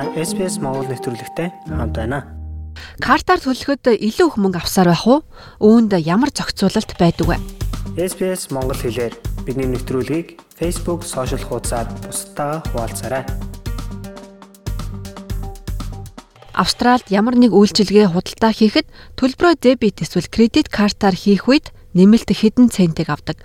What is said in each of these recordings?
SPS Монгол нэвтрүүлэгтэй хамт байна. Картаар төлөхөд илүү их мөнгө авсаар байх уу? Үүнд ямар зохицуулалт байдаг вэ? SPS Монгол хэлээр бидний нэвтрүүлгийг Facebook сошиал хуудасаар бусдаа хуваалцаарай. Австралид ямар нэг үйлчилгээ худалдаа хийхэд төлбөрөө дебет эсвэл кредит картаар хийх үед нэмэлт хэдэн центиг авдаг.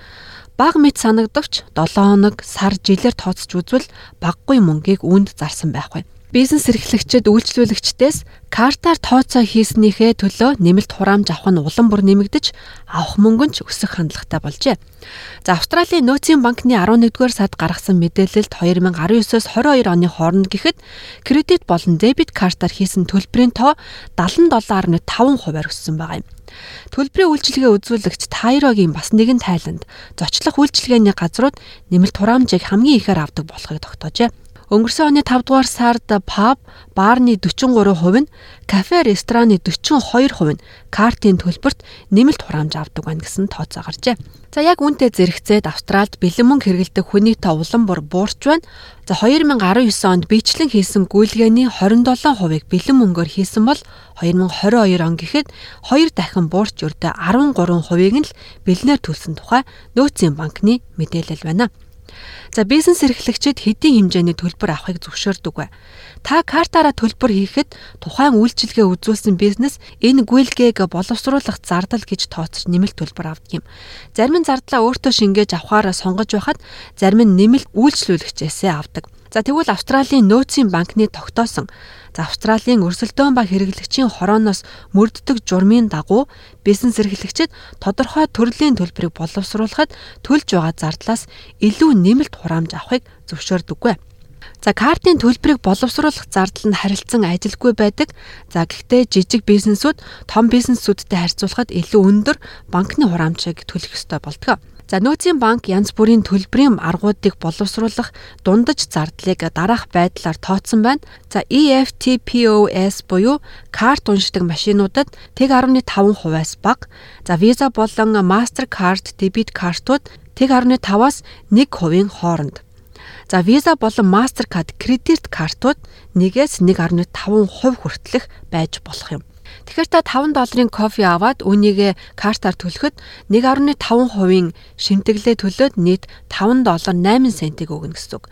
Бага мэд санагдавч 7 хоног, сар, жилээр тооцож үзвэл баггүй мөнгийг үүнд зарсан байх вэ бизнес эрхлэгчид үйлчлүүлэгчдээс картаар тооцоо хийснийхээ төлөө нэмэлт хураамж авах нь улам бүр нэмэгдэж авах мөнгө нь ч өсөх хандлагатай болжээ. За Австралийн нөөцийн банкны 11-р сард гаргасан мэдээлэлд 2019-с 22 оны хооронд гэхэд кредит болон дебет картаар хийсэн төлбөрийн тоо 77.5%-аар өссөн байгаа юм. Төлбөрийн үйлчилгээ үзүүлэгч Тайрогийн бас нэгэн тайланд зочлох үйлчилгээний газрууд нэмэлт хураамжийг хамгийн ихээр авдаг болохыг тогтоожээ. Өнгөрсөн оны 5 дугаар сард паб, баарны 43% нь, кафе, рестораны 42% нь картын төлбөрт нэмэлт хураамж авдаг байна гэсэн тооцоо гарчээ. За яг үүнтэй зэрэгцээд Австральд бэлэн мөнгө хэрэгэлдэг хүний тоо улам бүр буурч байна. За 2019 онд бичлэн хийсэн гүйлгээний 27%-ыг бэлэн мөнгөөр хийсэн бол 2022 он гэхэд 2 дахин буурч өрдө 13%-ийг нь л бэлнээр төлсөн тухай нөөцийн банкны мэдээлэл байна. За бизнес эрхлэгчид хэдийн хэмжээний төлбөр авахыг зөвшөөрдөг вэ? Та картаараа төлбөр хийхэд тухайн үйлчилгээ үзүүлсэн бизнес энэ гүйлгээг боловсруулах зардал гэж тооцож нэмэлт төлбөр авдаг юм. Зарим нь зардлаа өөртөө шингээж авахаараа сонгож байхад зарим нь нэмэлт үйлчлүүлэгчээсээ авдаг. За тэгвэл Австралийн нөөцийн банкны тогтоосон за Австралийн өрсөлдөөн ба хэрэглэгчийн хорооноос мөрддөг журмын дагуу бизнес эрхлэгчид тодорхой төрлийн төлбөрийг боловсруулахад төлж байгаа зардлаас илүү нэмэлт хураамж авахыг зөвшөөрдөггүй. За картын төлбөрийг боловсруулах зардал нь харилцан ажилгүй байдаг. За гэхдээ жижиг бизнесүүд том бизнесүүдтэй харьцуулахад илүү өндөр банкны хураамжийг төлөх ёстой болдог. За нөөцийн банк янз бүрийн төлбөрийн аргуудыг боловсруулах дундаж зардлыг дараах байдлаар тооцсон байна. За EFTPOS буюу карт уншдаг машинуудад тэг 15%-аас бага. За Visa болон Mastercard дебит картууд тэг 15-аас 1%-ийн хооронд. За Visa болон Mastercard кредит картууд 1-ээс 1.5% хүртэлх байж болох юм. Тэгэхээр та 5 долларын кофе аваад үүнийг картаар төлөхөд 1.5%-ийн шимтгэлээ төлөөд нийт 5 доллар 8 центиг өгнө гэсэн үг.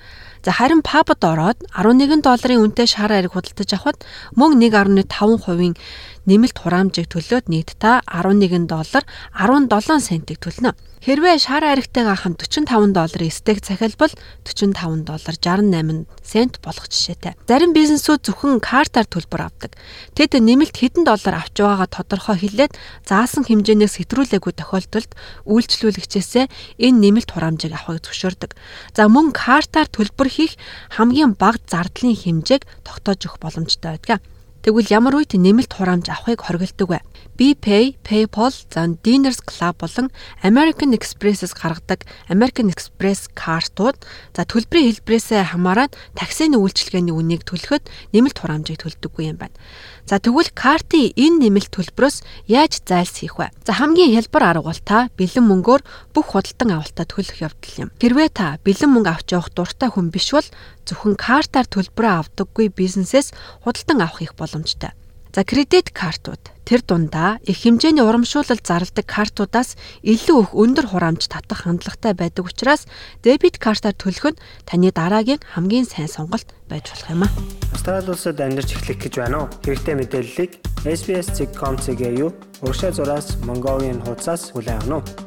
За харин пабд ороод 11 долларын үнэтэй шар ариг худалдаж авахд мөн 1.5%-ийн нэмэлт хураамжийг төлөөд нийт та 11 доллар 17 центиг төлнө. Хэрвээ шар аригтайгаа хамт 45 долларын стейк захиалбал 45 доллар 68 цент болох жишээтэй. Зарим бизнесүүд зөвхөн картаар төлбөр авдаг. Тэд нэмэлт хэдэн доллар авч байгаагаа тодорхой хэлээд заасан хэмжээнээс хэтрүүлээгүй тохиолдолд үйлчлүүлэгчээсээ энэ нэмэлт хураамжийг авахыг зөвшөөрдөг. За мөн картаар төлбөр хийх хамгийн бага зардлын хэмжээг тогтоож өгөх боломжтой байдаг. Тэгвэл ямар үед нэмэлт хураамж авахыг хориглодог вэ? BPay, PayPal, зан Diners Club болон American Express-с гаргадаг American Express картууд за төлбөрийн хэлбэрээс хамааран таксины үйлчилгээний үнийг төлөхөд нэмэлт хураамжийг төлдөггүй юм байна. За тэгвэл картын энэ нэмэлт төлбөрөөс яаж зайлсхийх вэ? За хамгийн хялбар арга бол та бэлэн мөнгөөр бүх худалдан авалтаа төлөх явдал юм. Хэрвээ та бэлэн мөнгө авч явах дуртай хүн биш бол зөвхөн картаар төлбөрөө авдаггүй бизнесээс худалдан авах их боломжтой. За кредит картууд тэр дундаа их хэмжээний урамшуулал зарладаг картуудаас илүү их өндөр хураамж татах хандлагатай байдаг учраас дебит картаар төлөх нь таны дараагийн хамгийн сайн сонголт байж болох юм а. Австрали улсад амьдарч эхлэх гэж байна уу? Хэрэгтэй мэдээллийг SBS.com.cg юу? Урагшаа зураас Mongolian хуудасаас хүлээн авах нь